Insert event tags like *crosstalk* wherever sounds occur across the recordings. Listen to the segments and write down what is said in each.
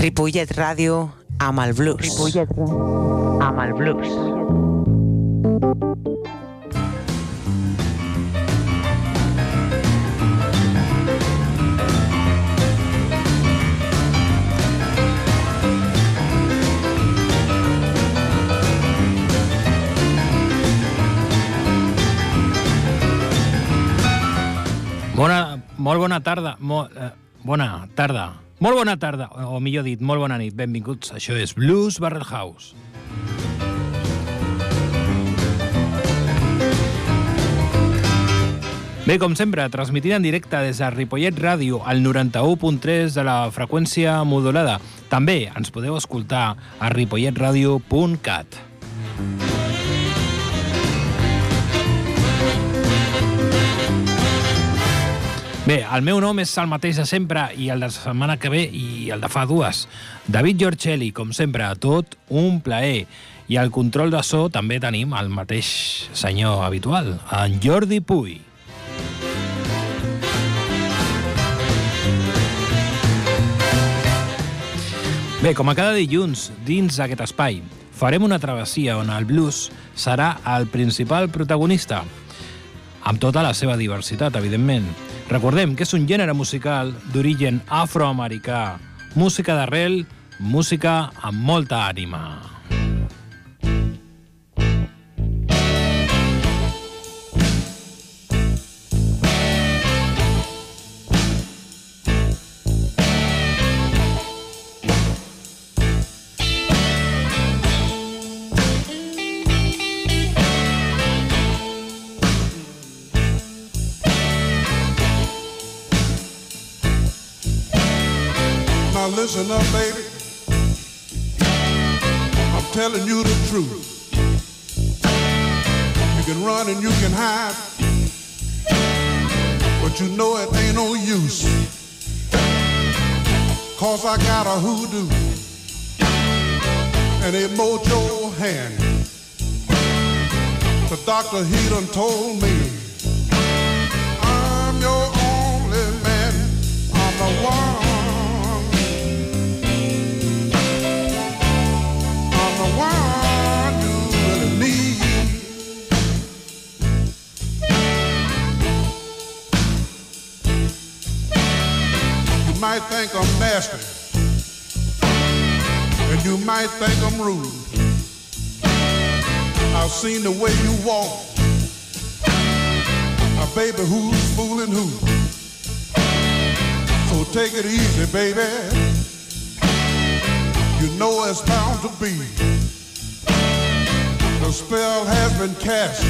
Ripollet Ràdio amb el blues. Ripollet amb el blues. Molt bona tarda. Mo, eh, bona tarda. Molt bona tarda, o millor dit, molt bona nit. Benvinguts. Això és Blues Barrel House. Bé, com sempre, transmitint en directe des de Ripollet Ràdio al 91.3 de la freqüència modulada. També ens podeu escoltar a ripolletradio.cat. Bé, el meu nom és el mateix de sempre i el de la setmana que ve i el de fa dues. David Giorgelli, com sempre, a tot un plaer. I al control de so també tenim el mateix senyor habitual, en Jordi Puy. Bé, com a cada dilluns, dins d'aquest espai, farem una travessia on el blues serà el principal protagonista, amb tota la seva diversitat, evidentment. Recordem que és un gènere musical d'origen afroamericà, música d'arrel, música amb molta ànima. Baby. I'm telling you the truth. You can run and you can hide, but you know it ain't no use. Cause I got a hoodoo and a mojo hand. The doctor, he done told me might think I'm nasty, and you might think I'm rude. I've seen the way you walk. Now, baby, who's fooling who? So take it easy, baby. You know it's bound to be. The spell has been cast.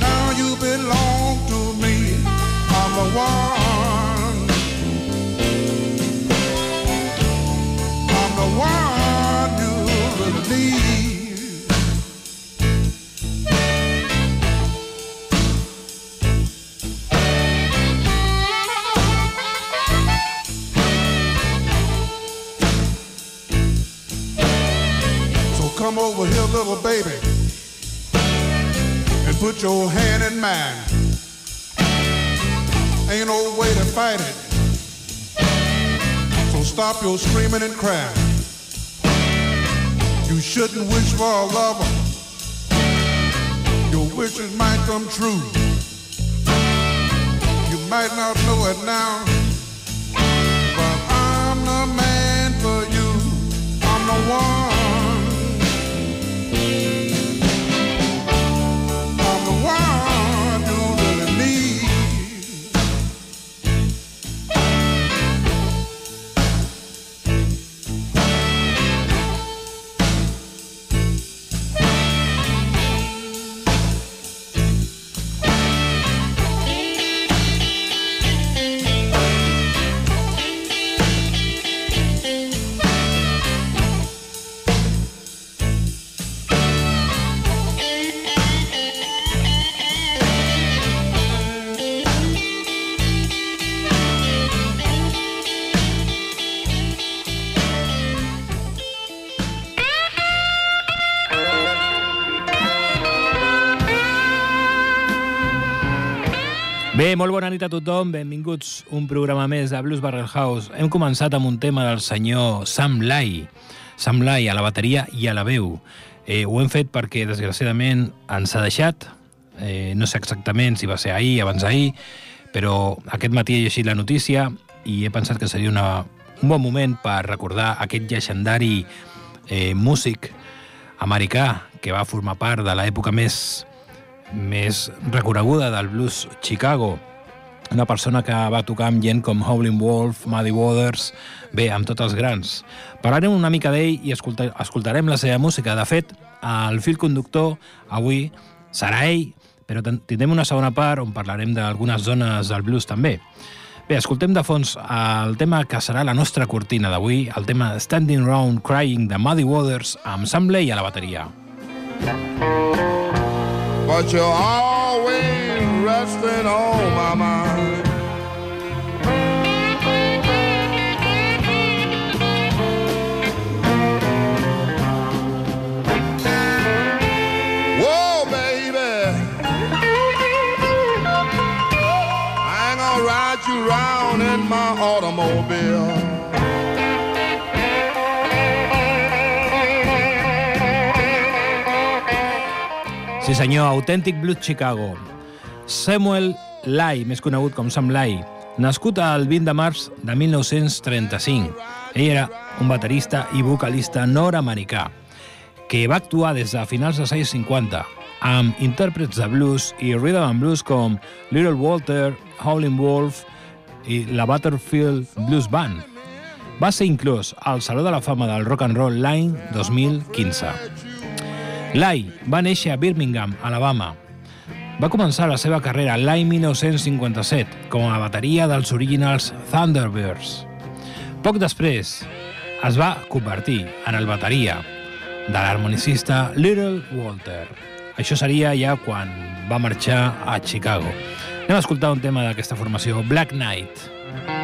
Now you belong to me. I'm the one. Come over here, little baby, and put your hand in mine. Ain't no way to fight it. So stop your screaming and crying. You shouldn't wish for a lover. Your wishes might come true. You might not know it now, but I'm the man for you. I'm the one. Bé, molt bona nit a tothom, benvinguts un programa més de Blues Barrel House. Hem començat amb un tema del senyor Sam Lai, Sam Lai a la bateria i a la veu. Eh, ho hem fet perquè, desgraciadament, ens ha deixat. Eh, no sé exactament si va ser ahir, abans ahir, però aquest matí he llegit la notícia i he pensat que seria una, un bon moment per recordar aquest llegendari eh, músic americà que va formar part de l'època més més reconeguda del blues Chicago. Una persona que va tocar amb gent com Howlin' Wolf, Muddy Waters, bé, amb tots els grans. Parlarem una mica d'ell i escolta escoltarem la seva música. De fet, el fil conductor avui serà ell, però tindrem una segona part on parlarem d'algunes zones del blues també. Bé, escoltem de fons el tema que serà la nostra cortina d'avui, el tema Standing Round Crying de Muddy Waters amb Sam Blay a la bateria. But you're always resting on my mind. Whoa, baby. I gonna ride you around in my automobile. Sí senyor, autèntic blues Chicago. Samuel Lai, més conegut com Sam Lai, nascut el 20 de març de 1935. Ell era un baterista i vocalista nord-americà que va actuar des de finals dels anys 50 amb intèrprets de blues i rhythm and blues com Little Walter, Howlin' Wolf i la Butterfield Blues Band. Va ser inclòs al Saló de la Fama del Rock and Roll l'any 2015. Lai va néixer a Birmingham, Alabama. Va començar la seva carrera l'any 1957 com a bateria dels originals Thunderbirds. Poc després es va convertir en el bateria de l'harmonicista Little Walter. Això seria ja quan va marxar a Chicago. Anem a escoltar un tema d'aquesta formació, Black Knight. explain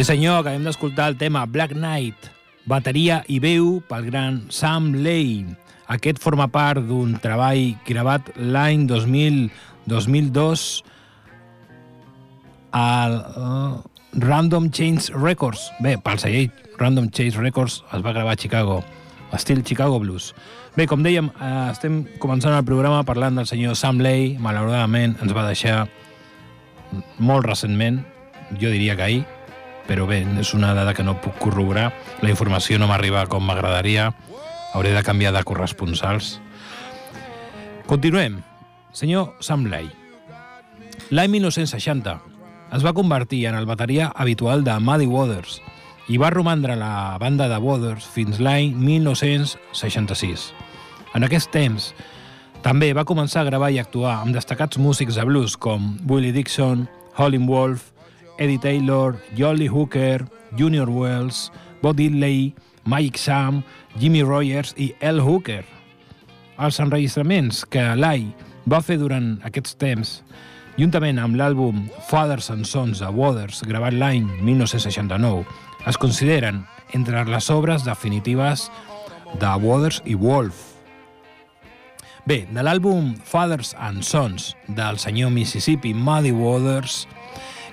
Sí senyor, acabem d'escoltar el tema Black Knight, bateria i veu pel gran Sam Lay. Aquest forma part d'un treball gravat l'any 2000-2002 al uh, Random Change Records. Bé, pel segell Random Change Records es va gravar a Chicago, estil Chicago Blues. Bé, com dèiem, eh, estem començant el programa parlant del senyor Sam Lay. Malauradament ens va deixar molt recentment, jo diria que ahir, però bé, és una dada que no puc corroborar. La informació no m'arriba com m'agradaria. Hauré de canviar de corresponsals. Continuem. Senyor Sam Lay. L'any 1960 es va convertir en el bateria habitual de Muddy Waters i va romandre la banda de Waters fins l'any 1966. En aquest temps, també va començar a gravar i actuar amb destacats músics de blues com Willie Dixon, Howlin' Wolf, Eddie Taylor, Jolly Hooker, Junior Wells, Bob Diddley, Mike Sam, Jimmy Rogers i El Hooker. Els enregistraments que Lai va fer durant aquests temps, juntament amb l'àlbum Fathers and Sons de Waters, gravat l'any 1969, es consideren entre les obres definitives de Waters i Wolf. Bé, de l'àlbum Fathers and Sons del senyor Mississippi Muddy Waters,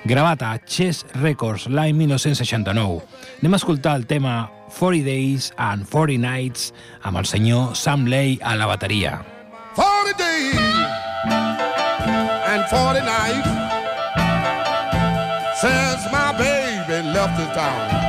gravat a Chess Records l'any 1969. Anem a escoltar el tema 40 Days and 40 Nights amb el senyor Sam Lay a la bateria. 40 days and 40 nights since my baby left the town.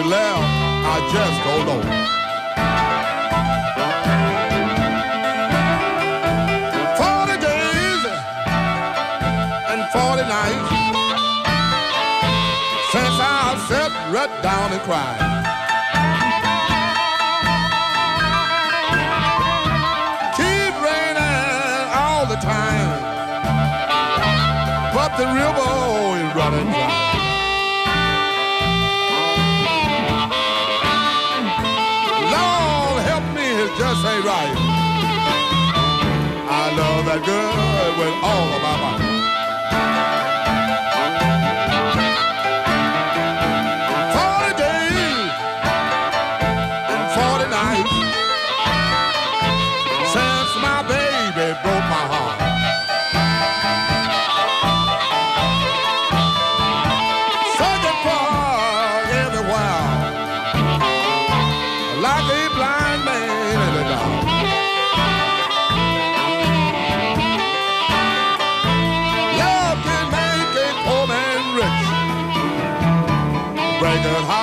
She left, I just don't know. Forty days and forty nights since I sat right down and cried. Keep raining all the time, but the river that girl with all of my Break it hard,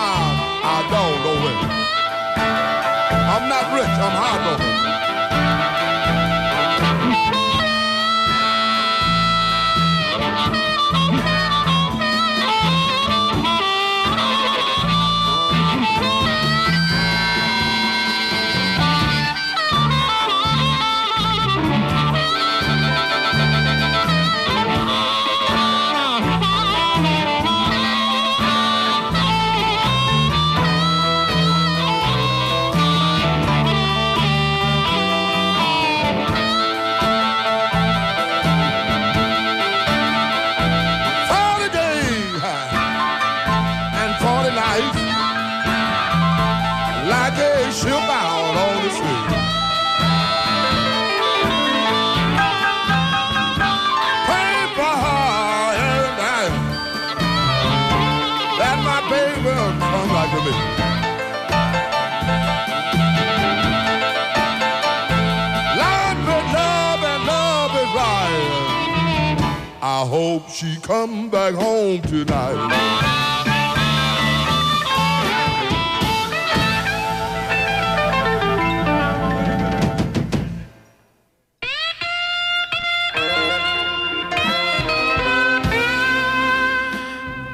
she come back home tonight.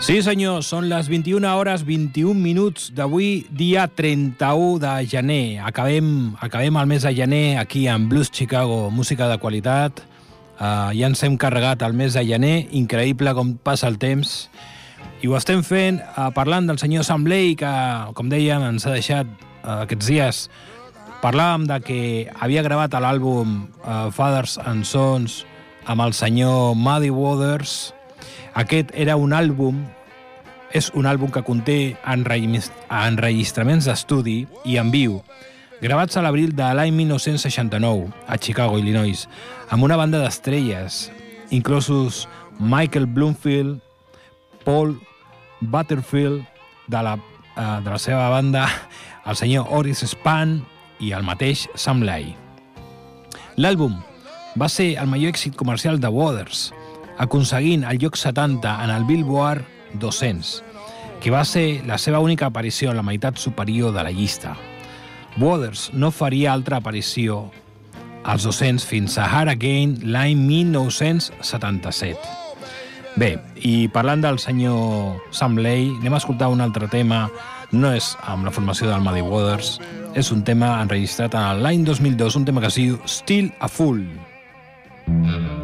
Sí, senyor, són les 21 hores 21 minuts d'avui, dia 31 de gener. Acabem, acabem el mes de gener aquí en Blues Chicago, música de qualitat. Uh, ja ens hem carregat el mes de gener, increïble com passa el temps. I ho estem fent uh, parlant del senyor Sam Blake, que, com dèiem, ens ha deixat uh, aquests dies. Parlàvem de que havia gravat l'àlbum uh, Fathers and Sons amb el senyor Muddy Waters, aquest era un àlbum, és un àlbum que conté enregistraments d'estudi i en viu, gravats a l'abril de l'any 1969 a Chicago, Illinois, amb una banda d'estrelles, inclosos Michael Bloomfield, Paul Butterfield, de la, uh, de la seva banda, el senyor Oris Span i el mateix Sam Lai. L'àlbum va ser el major èxit comercial de Waters, aconseguint el lloc 70 en el Billboard 200, que va ser la seva única aparició en la meitat superior de la llista. Waters no faria altra aparició als 200 fins a Hard Again l'any 1977. Bé, i parlant del senyor Sam Lay, anem a escoltar un altre tema, no és amb la formació del Muddy Waters, és un tema enregistrat en l'any 2002, un tema que es diu Still a Fool. Mm -hmm.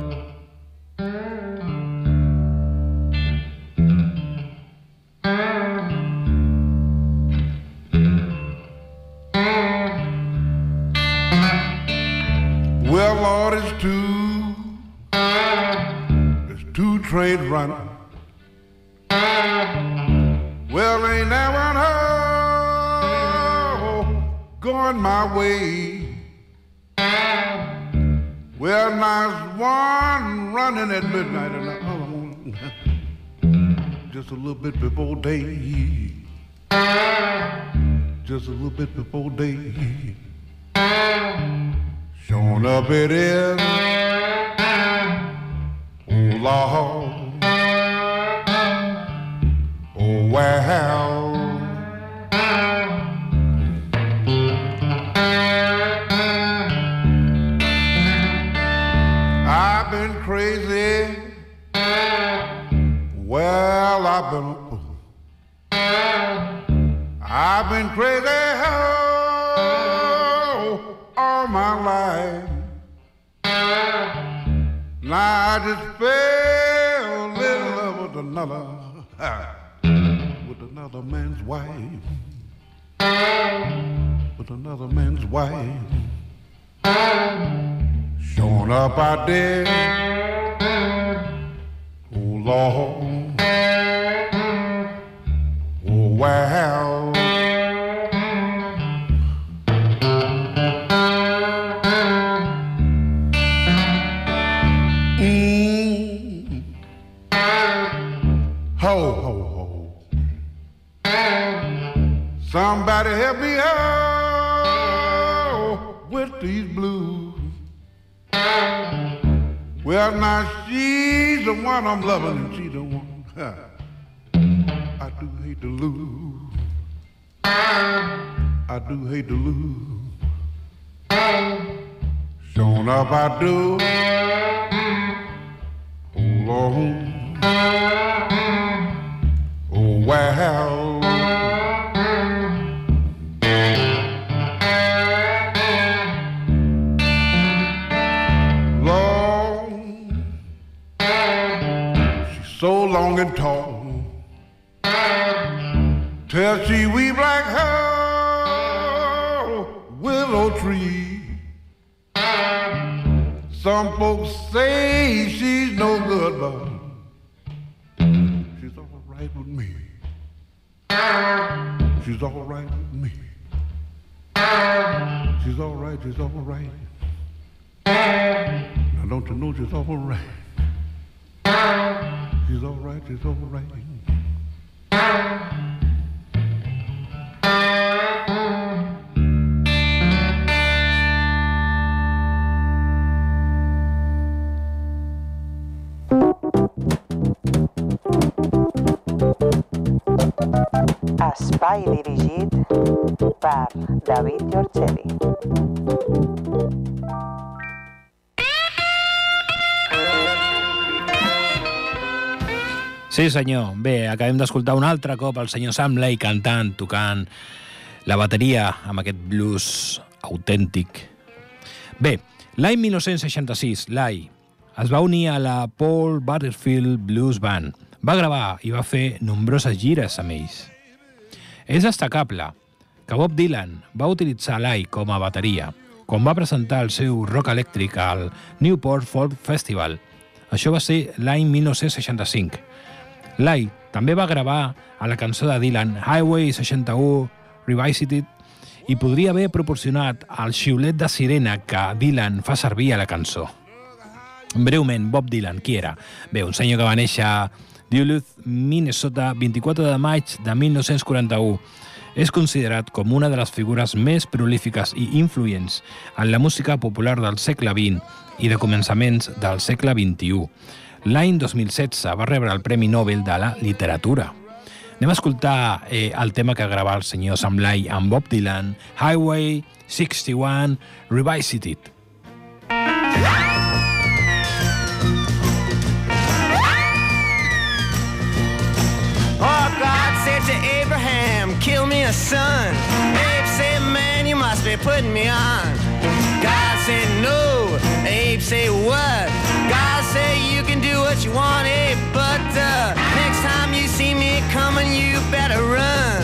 Trade running. Well, ain't that one going my way? Well, nice one running at midnight and the other one just a little bit before day. Just a little bit before day. Showing up it is. Lord. Oh, well. I just fell in love with another, *laughs* with another man's wife, with another man's wife. Showing up out there, oh Lord, oh wow. Well, now she's the one I'm loving, and she's the one I do hate to lose. I do hate to lose. Showing up, I do. Oh, Lord. Oh, well. She weep like her willow tree. Some folks say she's no good, but she's all right with me. She's all right with me. She's all right, she's all right. Now don't you know she's all right? She's all right, she's all right. Espai dirigit per David Giorgeli. Sí, senyor. Bé, acabem d'escoltar un altre cop el senyor Sam Lay cantant, tocant la bateria amb aquest blues autèntic. Bé, l'any 1966, Lai es va unir a la Paul Butterfield Blues Band. Va gravar i va fer nombroses gires amb ells. És destacable que Bob Dylan va utilitzar Lai com a bateria quan va presentar el seu rock elèctric al Newport Folk Festival. Això va ser l'any 1965. Lai també va gravar a la cançó de Dylan Highway 61 Revisited i podria haver proporcionat el xiulet de sirena que Dylan fa servir a la cançó. Breument, Bob Dylan, qui era? Bé, un senyor que va néixer Duluth, Minnesota, 24 de maig de 1941. És considerat com una de les figures més prolífiques i influents en la música popular del segle XX i de començaments del segle XXI. L'any 2016 va rebre el Premi Nobel de la Literatura. Anem a escoltar eh, el tema que grava el senyor Sam Lai amb Bob Dylan, Highway 61 Revisited. Oh, kill me a son. Abe said, man, you must be putting me on. God said, no. Abe said, what? God said, you can do what you want, Abe, but uh, next time you see me coming, you better run.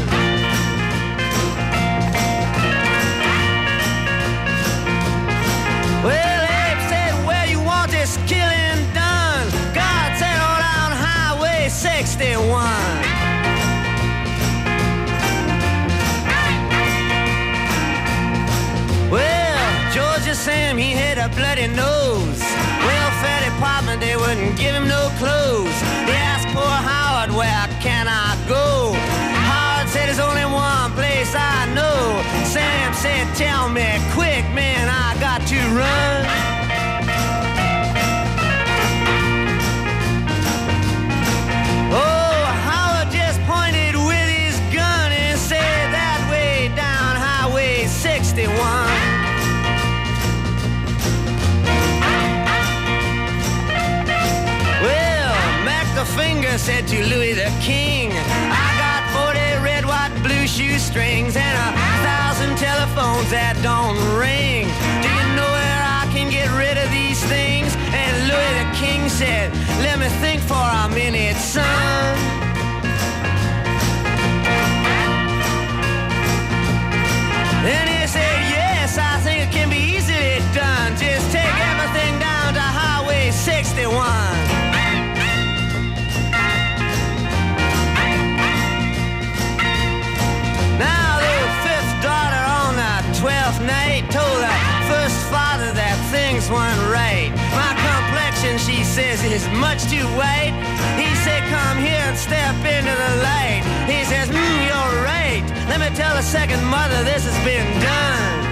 Well, can I go? Hard said, there's only one place I know. Sam said, tell me quick, man, I got to run. The said to Louis the King, I got 40 red, white, blue shoestrings and a thousand telephones that don't ring. Do you know where I can get rid of these things? And Louis the King said, Let me think for a minute, son. Is much too white. He said, come here and step into the light. He says, mm, you're right. Let me tell the second mother this has been done.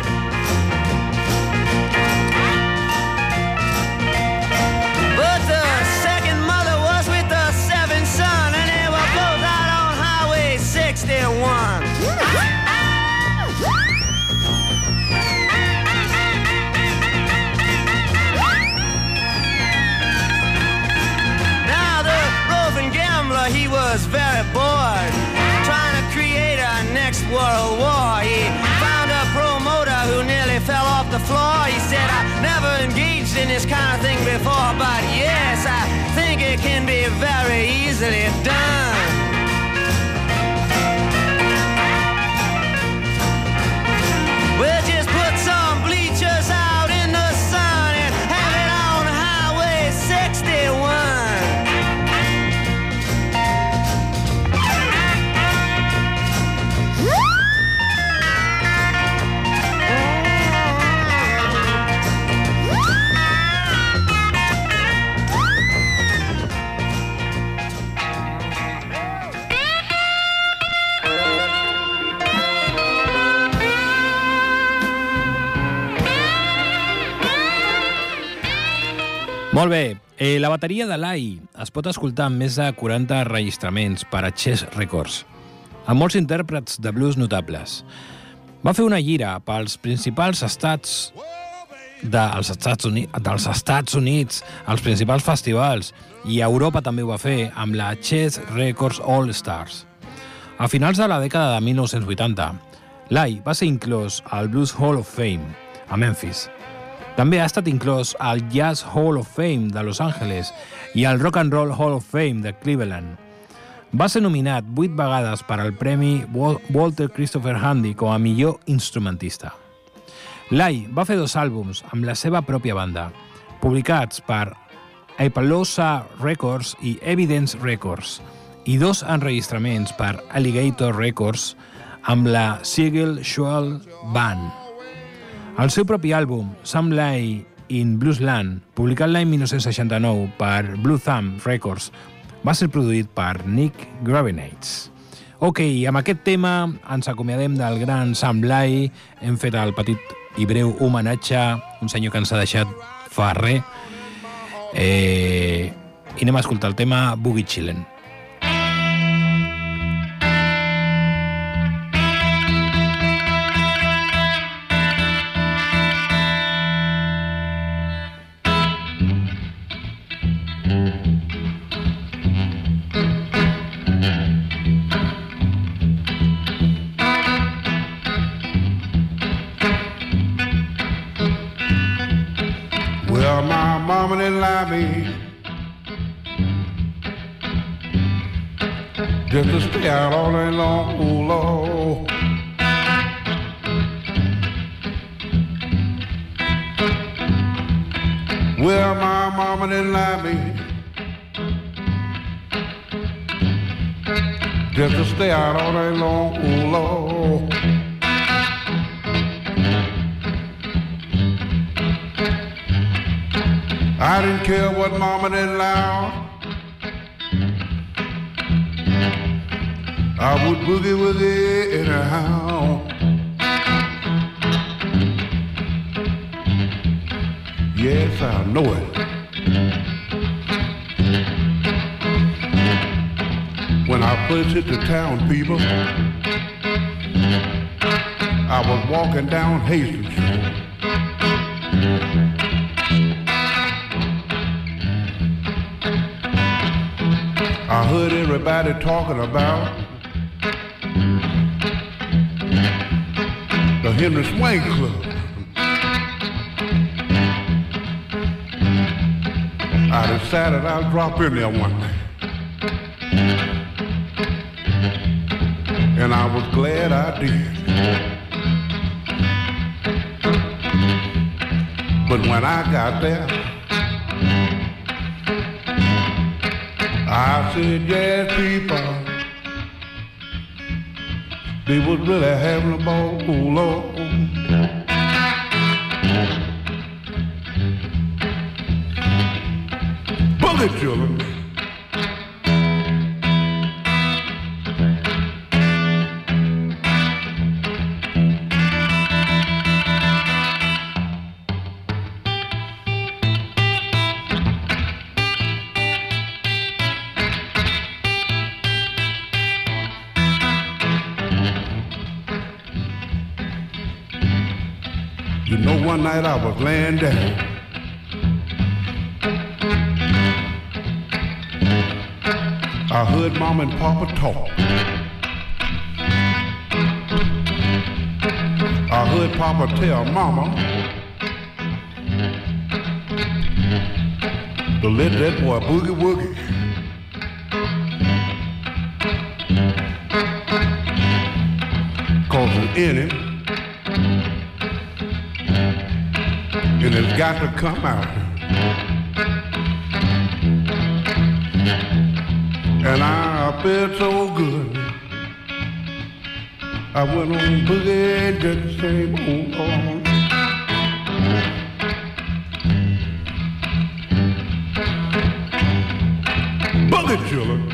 In this kind of thing before, but yes, I think it can be very easily done. Bateria de l'AI es pot escoltar amb més de 40 enregistraments per a Chess Records. amb molts intèrprets de blues notables. Va fer una gira pels principals estats dels Estats, Units, dels Estats Units, als principals festivals, i Europa també ho va fer amb la Chess Records All Stars. A finals de la dècada de 1980, Lai va ser inclòs al Blues Hall of Fame, a Memphis. També ha estat inclòs al Jazz Hall of Fame de Los Angeles i al Rock and Roll Hall of Fame de Cleveland. Va ser nominat vuit vegades per al Premi Walter Christopher Handy com a millor instrumentista. Lai va fer dos àlbums amb la seva pròpia banda, publicats per Apaloosa Records i Evidence Records, i dos enregistraments per Alligator Records amb la Siegel Schwell Band. El seu propi àlbum, Some Lai in Bluesland, publicat l'any 1969 per Blue Thumb Records, va ser produït per Nick Gravenates. Ok, amb aquest tema ens acomiadem del gran Sam Lai, hem fet el petit i breu homenatge a un senyor que ens ha deixat fa res. Eh, I anem a escoltar el tema Boogie Chillin'. Down. I heard everybody talking about the Henry Swain Club. I decided I'll drop in there one night. And I was glad I did. But when I got there, I said, yes, people. They was really having a ball, oh Lord. Boogie children. Night I was laying down. I heard Mom and Papa talk. I heard Papa tell Mama to let that boy boogie woogie. Cause it's in him. And it's got to come out. And I felt so good. I went on boogie just the same old old. Boogie children.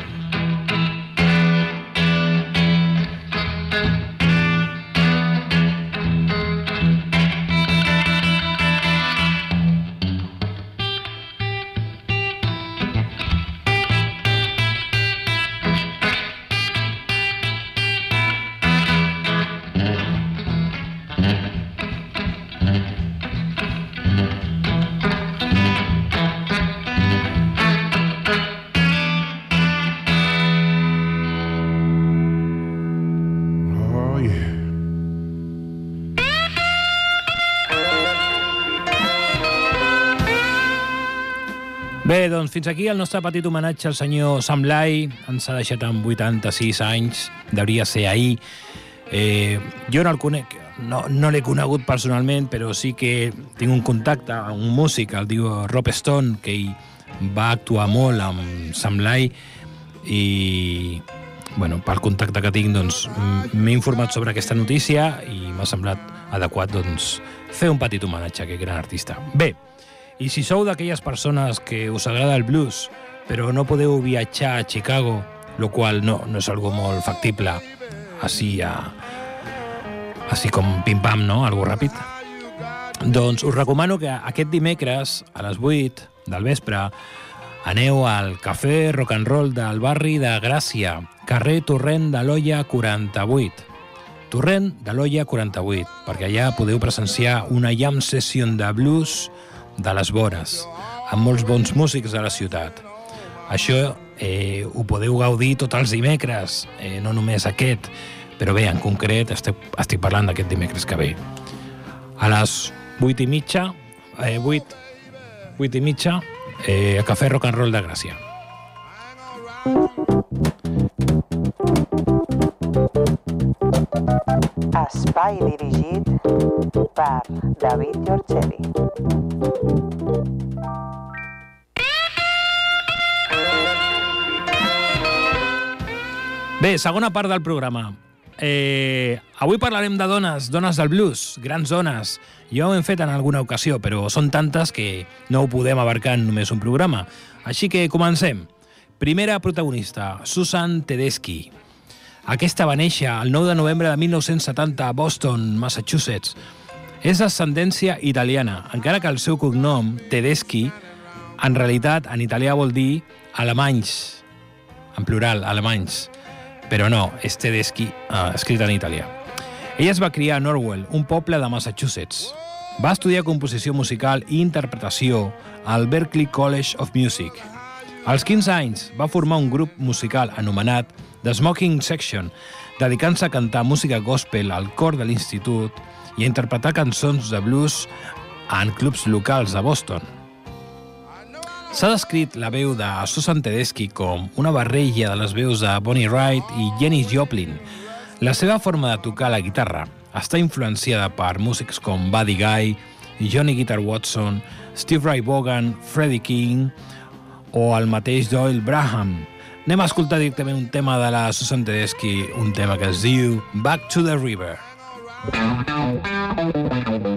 Doncs fins aquí el nostre petit homenatge al senyor Sam Lai. Ens ha deixat amb 86 anys, deuria ser ahir. Eh, jo no el conec, no, no l'he conegut personalment, però sí que tinc un contacte amb un músic, el diu Rob Stone, que ell va actuar molt amb Sam Lai i bueno, pel contacte que tinc doncs, m'he informat sobre aquesta notícia i m'ha semblat adequat doncs, fer un petit homenatge a aquest gran artista. Bé, i si sou d'aquelles persones que us agrada el blues però no podeu viatjar a Chicago, lo qual no, no és algo molt factible, així a, així com pim-pam, no? Algo ràpid. Doncs us recomano que aquest dimecres a les 8 del vespre aneu al Cafè Rock and Roll del barri de Gràcia, carrer Torrent de l'Olla 48. Torrent de l'Olla 48, perquè allà podeu presenciar una jam session de blues de les vores, amb molts bons músics de la ciutat. Això eh, ho podeu gaudir tots els dimecres, eh, no només aquest, però bé, en concret estic, estic parlant d'aquest dimecres que ve. A les 8 i mitja, eh, 8, 8 i mitja, eh, a Cafè Rock and Roll de Gràcia. Espai dirigit per David Giorgeli. Bé, segona part del programa. Eh, avui parlarem de dones, dones del blues, grans dones. Ja ho hem fet en alguna ocasió, però són tantes que no ho podem abarcar en només un programa. Així que comencem. Primera protagonista, Susan Tedeschi. Aquesta va néixer el 9 de novembre de 1970 a Boston, Massachusetts. És d'ascendència italiana, encara que el seu cognom, Tedeschi, en realitat en italià vol dir alemanys, en plural, alemanys però no, és Tedeschi, uh, escrit en italià. Ella es va criar a Norwell, un poble de Massachusetts. Va estudiar composició musical i interpretació al Berklee College of Music. Als 15 anys va formar un grup musical anomenat The Smoking Section, dedicant-se a cantar música gospel al cor de l'institut i a interpretar cançons de blues en clubs locals de Boston. S'ha descrit la veu de Susan Tedeschi com una barreja de les veus de Bonnie Wright i Jenny Joplin. La seva forma de tocar la guitarra està influenciada per músics com Buddy Guy, Johnny Guitar Watson, Steve Ray Vaughan, Freddie King o el mateix Doyle Braham. Anem a escoltar directament un tema de la Susan Tedeschi, un tema que es diu Back to the River. Wake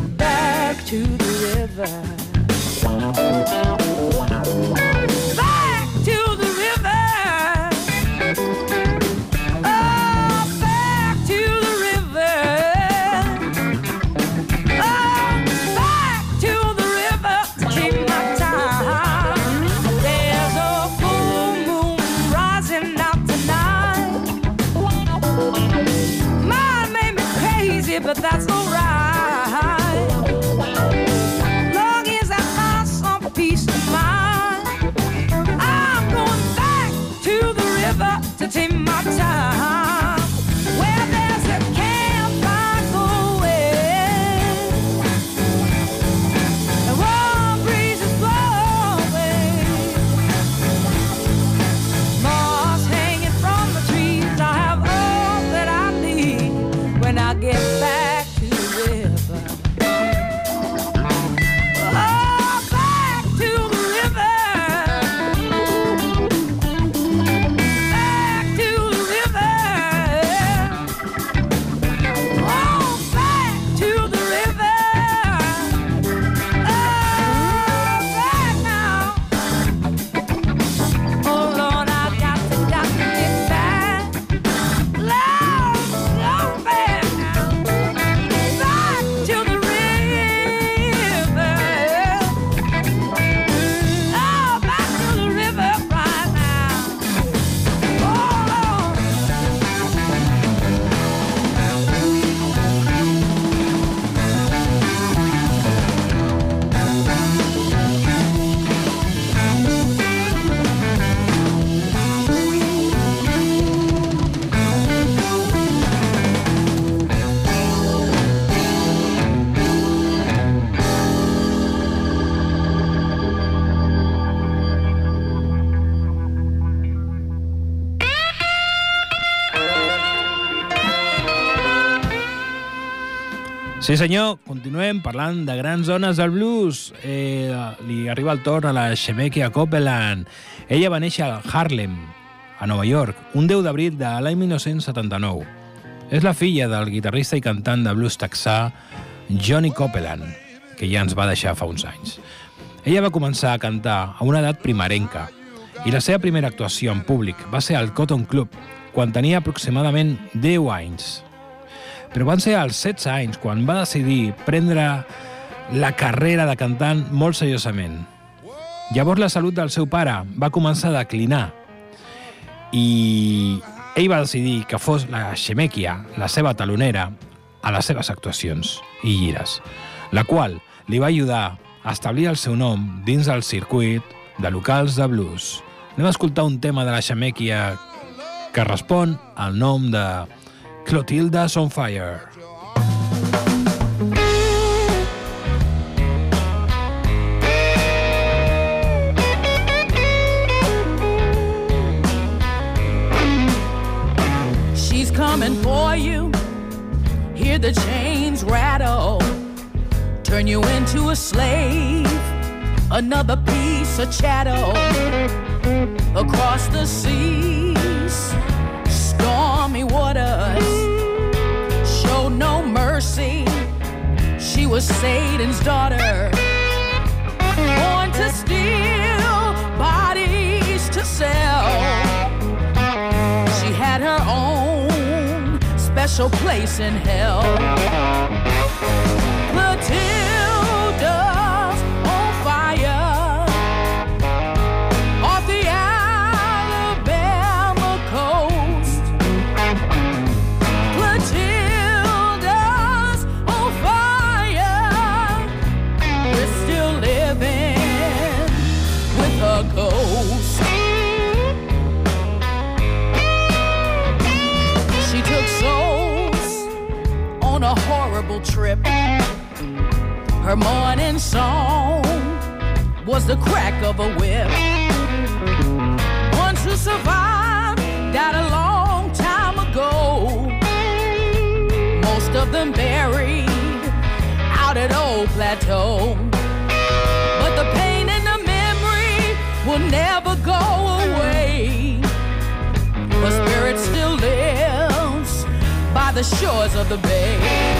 back to the river. Sí senyor, continuem parlant de grans zones del blues. Eh, li arriba el torn a la Shemekia Copeland. Ella va néixer a Harlem, a Nova York, un 10 d'abril de l'any 1979. És la filla del guitarrista i cantant de blues texà Johnny Copeland, que ja ens va deixar fa uns anys. Ella va començar a cantar a una edat primerenca i la seva primera actuació en públic va ser al Cotton Club, quan tenia aproximadament 10 anys. Però van ser als 16 anys quan va decidir prendre la carrera de cantant molt seriosament. Llavors la salut del seu pare va començar a declinar i ell va decidir que fos la Xemequia, la seva talonera, a les seves actuacions i gires, la qual li va ajudar a establir el seu nom dins del circuit de locals de blues. Anem a escoltar un tema de la Xemequia que respon al nom de Clotilda's on Fire. She's coming for you. Hear the chains rattle. Turn you into a slave. Another piece of chattel. Across the seas, stormy waters. Mercy. She was Satan's daughter. Born to steal, bodies to sell. She had her own special place in hell. Matilda's Her morning song was the crack of a whip. Ones who survived died a long time ago. Most of them buried out at Old Plateau. But the pain and the memory will never go away. Her spirit still lives by the shores of the bay.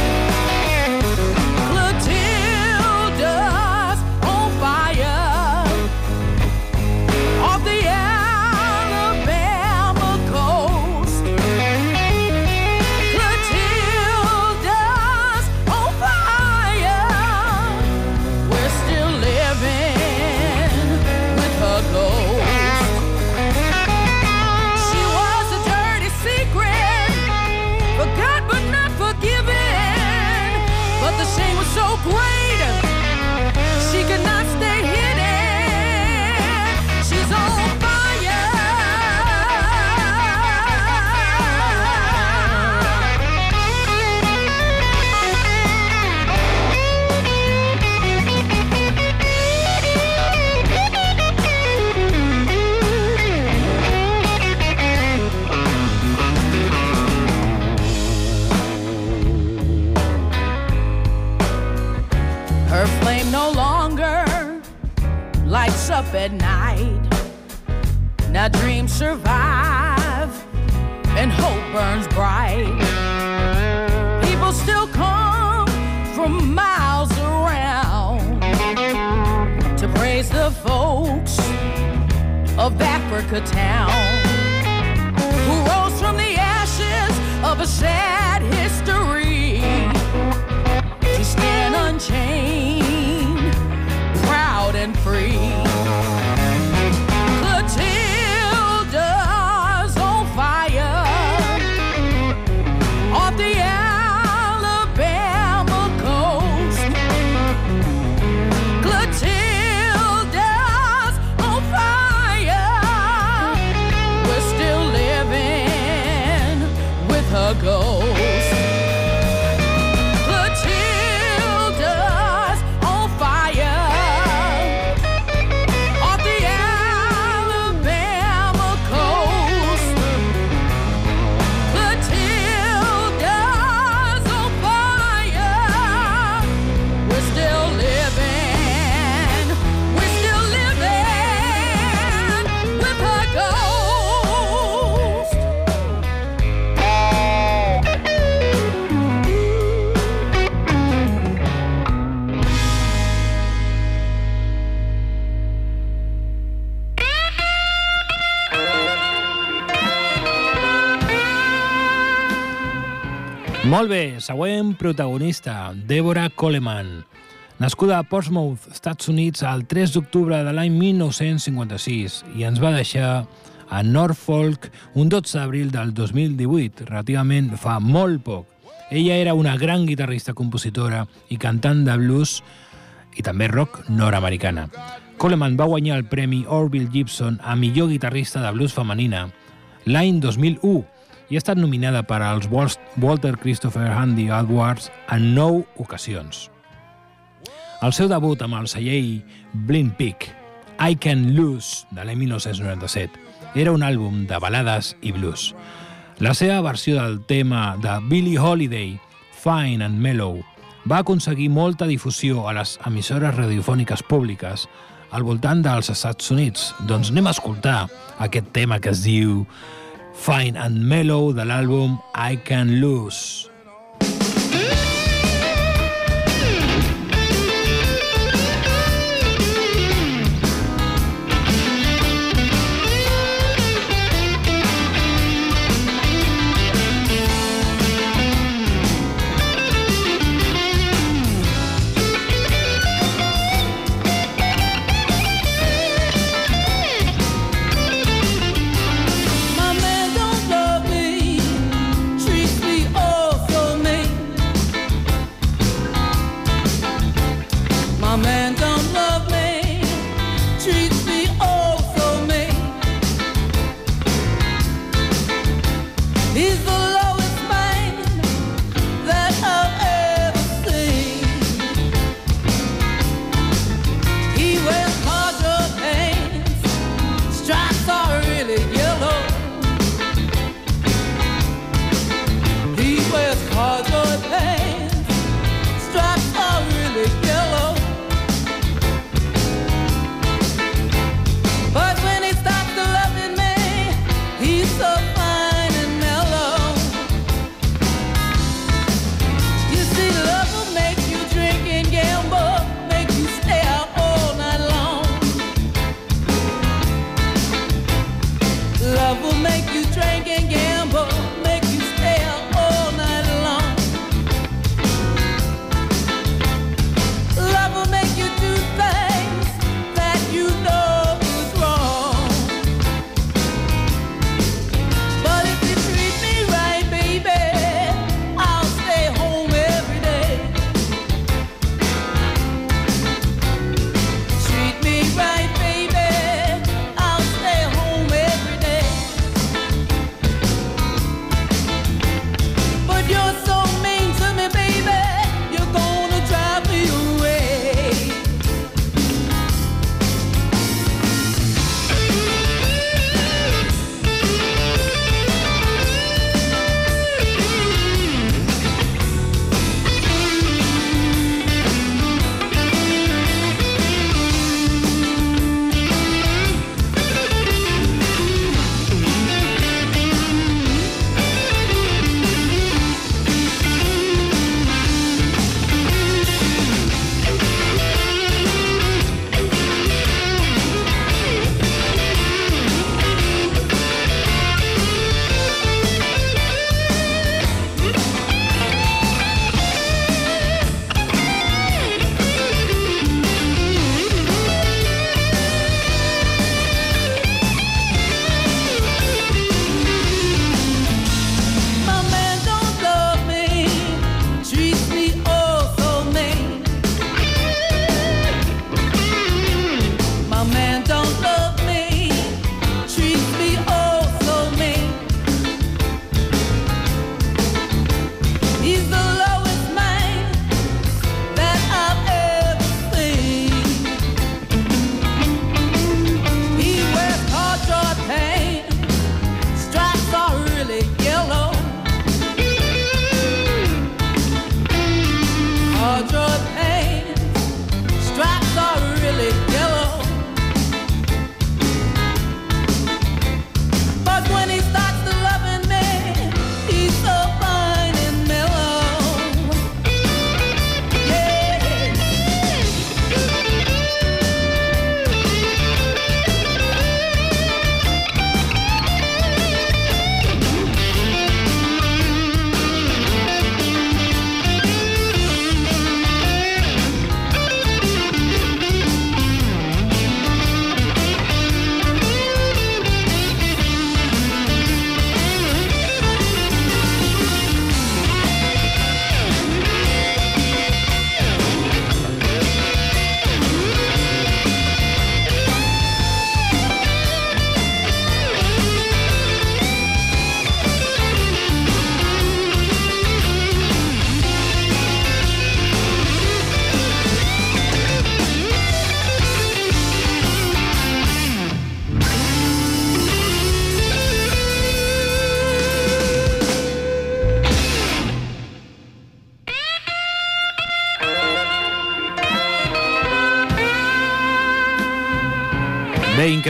Molt bé, següent protagonista, Deborah Coleman. Nascuda a Portsmouth, Estats Units, el 3 d'octubre de l'any 1956 i ens va deixar a Norfolk un 12 d'abril del 2018, relativament fa molt poc. Ella era una gran guitarrista, compositora i cantant de blues i també rock nord-americana. Coleman va guanyar el premi Orville Gibson a millor guitarrista de blues femenina l'any 2001 i ha estat nominada per als Walter Christopher Handy Awards en nou ocasions. El seu debut amb el celler Blind Peak, I Can Lose, de l'any 1997, era un àlbum de balades i blues. La seva versió del tema de Billie Holiday, Fine and Mellow, va aconseguir molta difusió a les emissores radiofòniques públiques al voltant dels Estats Units. Doncs anem a escoltar aquest tema que es diu Fine and Mellow de álbum I Can Lose.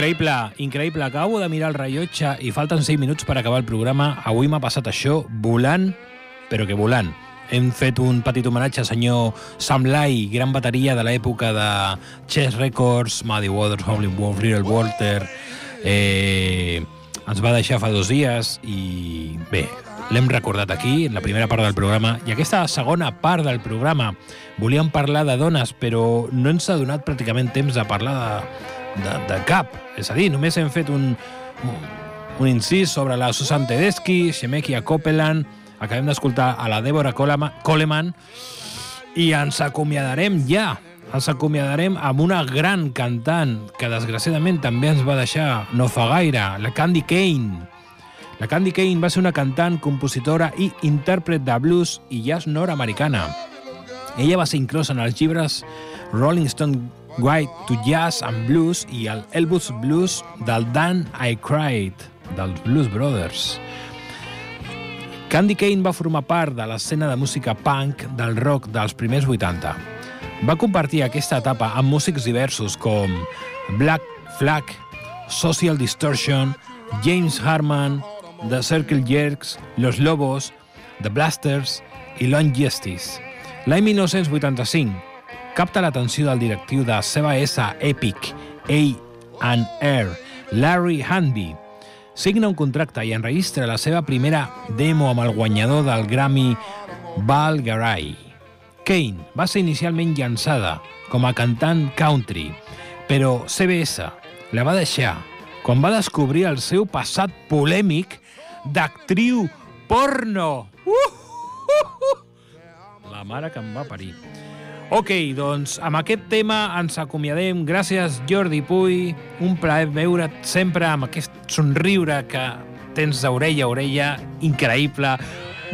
Increïble, increïble. Acabo de mirar el rellotge i falten 6 minuts per acabar el programa. Avui m'ha passat això volant, però que volant. Hem fet un petit homenatge al senyor Sam Lai, gran bateria de l'època de Chess Records, Muddy Waters, Howling Wolf, Little Walter... Eh, ens va deixar fa dos dies i bé, l'hem recordat aquí, en la primera part del programa, i aquesta segona part del programa volíem parlar de dones, però no ens ha donat pràcticament temps de parlar de, de, de cap. És a dir, només hem fet un, un incís sobre la Susan Tedeschi, Shemekia Copeland, acabem d'escoltar a la Deborah Coleman i ens acomiadarem ja ens acomiadarem amb una gran cantant que desgraciadament també ens va deixar no fa gaire, la Candy Kane. La Candy Kane va ser una cantant, compositora i intèrpret de blues i jazz nord-americana. Ella va ser inclosa en els llibres Rolling Stone Guide to Jazz and Blues i el Elvis Blues del Dan I Cried, dels Blues Brothers. Candy Kane va formar part de l'escena de música punk del rock dels primers 80. Va compartir aquesta etapa amb músics diversos com Black Flag, Social Distortion, James Harman, The Circle Jerks, Los Lobos, The Blasters i Long Justice. L'any 1985 capta l'atenció del directiu de CBS Epic, A&R, Larry Hanby. Signa un contracte i enregistra la seva primera demo amb el guanyador del Grammy Val Garay. Kane va ser inicialment llançada com a cantant country, però CBS la va deixar quan va descobrir el seu passat polèmic d'actriu porno. Uh, uh, uh. La mare que em va parir. Ok, doncs amb aquest tema ens acomiadem. Gràcies, Jordi Puy. Un plaer veure't sempre amb aquest somriure que tens d'orella a orella. Increïble.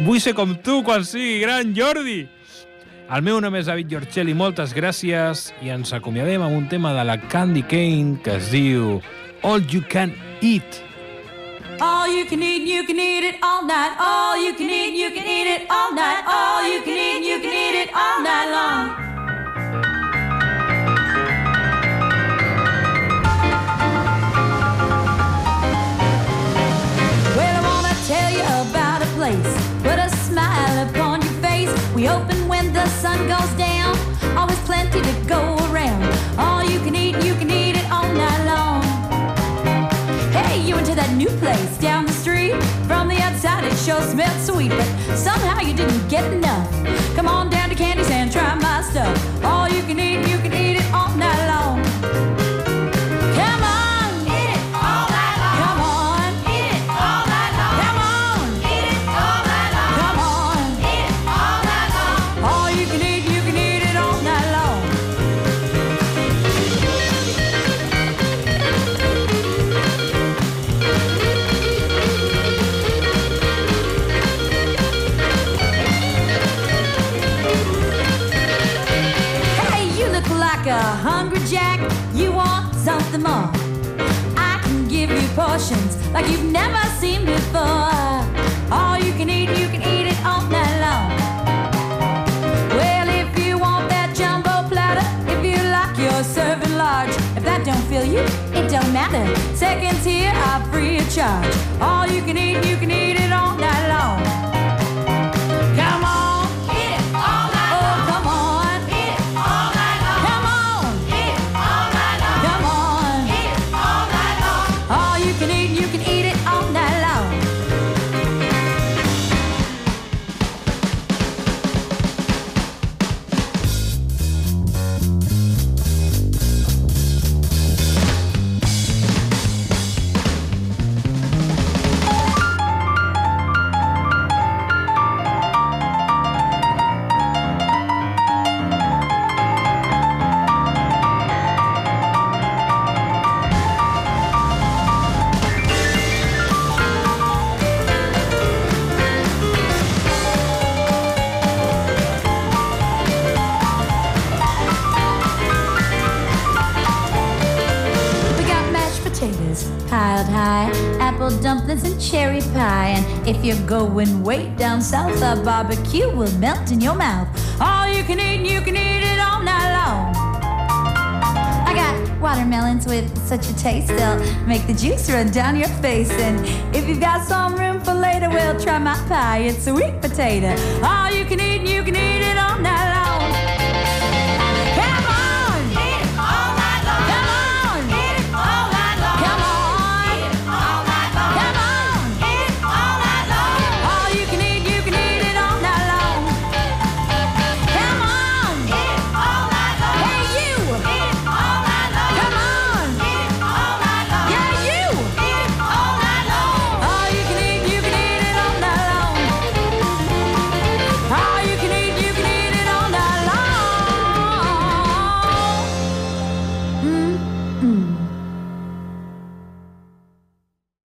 Vull ser com tu quan sigui gran, Jordi! El meu nom és David Giorcelli, moltes gràcies i ens acomiadem amb un tema de la Candy Cane que es diu All You Can Eat. All you can eat, you can eat it all night. All you can eat, you can eat it all night. All you can eat, you can eat it all night long. Sun goes down. Always plenty to go around. All you can eat, you can eat it all night long. Hey, you went to that new place down the street. From the outside, it sure smelled sweet, but somehow you didn't get enough. Come on down to Candy's and try my stuff. All you can eat, you can portions like you've never seen before. All you can eat, you can eat it all night long. Well, if you want that jumbo platter, if you like your serving large, if that don't fill you, it don't matter. Seconds here are free of charge. All you can eat, you can eat it all night long. If you're going way down south, a barbecue will melt in your mouth. All you can eat, and you can eat it all night long. I got Watermelons with such a taste, they'll make the juice run down your face. And if you've got some room for later, we'll try my pie. It's a sweet potato. All you can eat, and you can eat it all night.